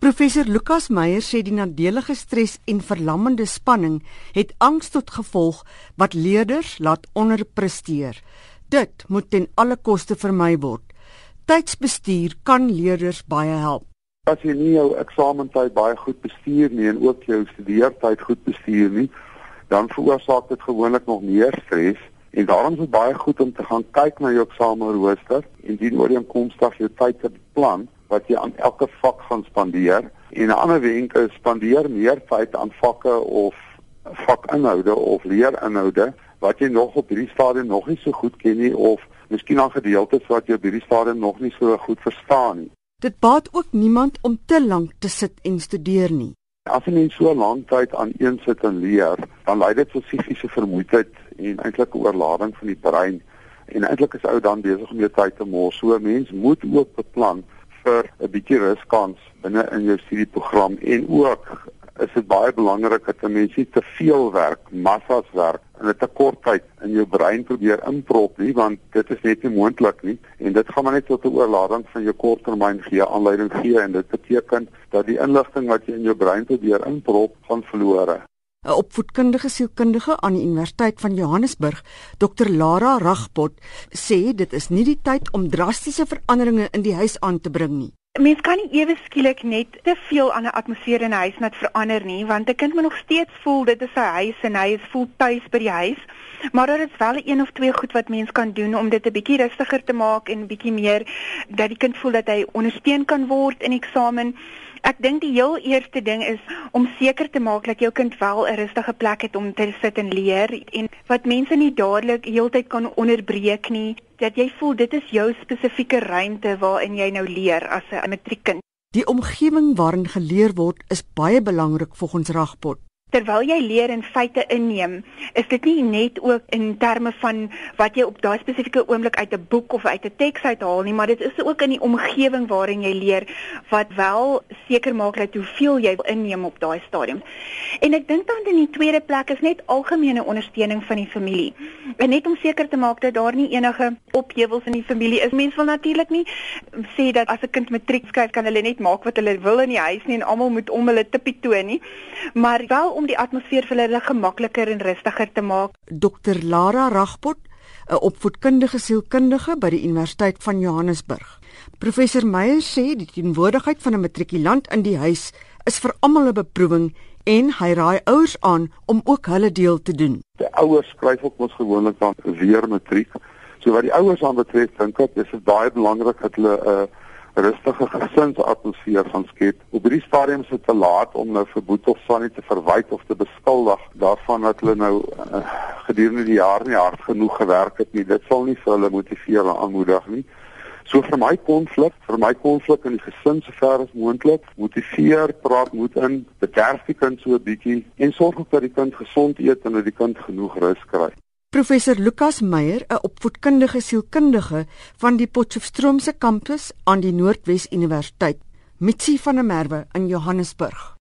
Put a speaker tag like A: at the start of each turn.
A: Professor Lukas Meyer sê die nadelige stres en verlammende spanning het angs tot gevolg wat leerders laat onderpresteer. Dit moet ten alle koste vermy word. Tydsbestuur kan leerders baie help.
B: As jy nie jou eksamentyd baie goed bestuur nie en ook jou studeertyd goed bestuur nie, dan veroorsaak dit gewoonlik nog meer stres. En daarom is dit baie goed om te gaan kyk na jou eksamenrooster en dien ooreenkomstig jou tyd te beplan wat jy aan elke vak gaan spandeer en 'n ander wenk is spandeer meer tyd aan vakke of vakinhoude of leerinhoude wat jy nog op hierdie stadium nog nie so goed ken nie of miskien aan gedeeltes wat jy op hierdie stadium nog nie so goed verstaan nie.
A: Dit baat ook niemand om te lank te sit en studeer nie.
B: As jy net so lank tyd aan een sit en leer, dan lei dit tot fisiese vermoeidheid en eintlik 'n oorlading van die brein en eintlik is ou dan besig om jou tyd te mors. So 'n mens moet ook beplan vir 'n bietjie ruskans binne in jou studieprogram en ook is dit baie belangrik dat 'n mens nie te veel werk, massas werk in 'n te kort tyd in jou brein probeer inprop nie want dit is net nie moontlik nie en dit gaan maar net tot 'n oorlading van jou korttermyn gee aanleiding gee en dit beteken dat die inligting wat jy in jou brein probeer inprop gaan verlore.
A: 'n Opvoedkundige sielkundige aan die Universiteit van Johannesburg, Dr Lara Ragpot, sê dit is nie die tyd om drastiese veranderinge in die huis aan te bring nie.
C: Mens kan nie ewe skielik net te veel aan 'n atmosfeer in 'n huis net verander nie, want 'n kind moet nog steeds voel dit is sy huis en hy is voel tuis by die huis. Maar daar is wel een of twee goed wat mens kan doen om dit 'n bietjie rustiger te maak en 'n bietjie meer dat die kind voel dat hy ondersteun kan word in eksamen. Ek dink die heel eerste ding is om seker te maak dat jou kind wel 'n rustige plek het om te sit en leer en wat mense nie dadelik heeltyd kan onderbreek nie, dat jy voel dit is jou spesifieke ruimte waarin jy nou leer as 'n matriekkind.
A: Die omgewing waarin geleer word is baie belangrik volgens Ragpot
C: terwyl jy leer en feite inneem, is dit nie net ook in terme van wat jy op daai spesifieke oomblik uit 'n boek of uit 'n teks uithaal nie, maar dit is ook in die omgewing waarin jy leer wat wel seker maak dat hoeveel jy inneem op daai stadium. En ek dink dan in die tweede plek is net algemene ondersteuning van die familie. En net om seker te maak dat daar nie enige ophewels in die familie is. Mense wil natuurlik nie sê dat as 'n kind matriek skryf kan hulle net maak wat hulle wil in die huis nie en almal moet om hulle tippie toon nie. Maar wel om die atmosfeer vir hulle gemakliker en rustiger te maak.
A: Dr Lara Ragpot, 'n opvoedkundige sielkundige by die Universiteit van Johannesburg. Professor Meyer sê die teenwoordigheid van 'n matrikulant in die huis is vir almal 'n beproewing en hy raai ouers aan om ook hulle deel te doen.
B: Die ouers skryf ook ons gewoonlik dan weer matriek. So wat die ouers aan betref, dink ek dis baie belangrik dat hulle 'n uh, rustige gesinsatmosfeer gaan skep. Op hierdie stadium is dit te laat om nou vir Boet of Sannie te verwyd of te beskuldig daarvan dat hulle nou uh, gedurende die jaar nie hard genoeg gewerk het nie. Dit sal nie vir hulle motiveer en aanmoedig nie. So vir my konflik, vir my konflik in die gesin sover as moontlik, motiveer, praat moed in, bederf die kind so 'n bietjie en sorg dat die kind gesond eet en dat die kind genoeg rus kry.
A: Professor Lukas Meyer, 'n opvoedkundige sielkundige van die Potchefstroomse kampus aan die Noordwes Universiteit, Mitsi van der Merwe in Johannesburg.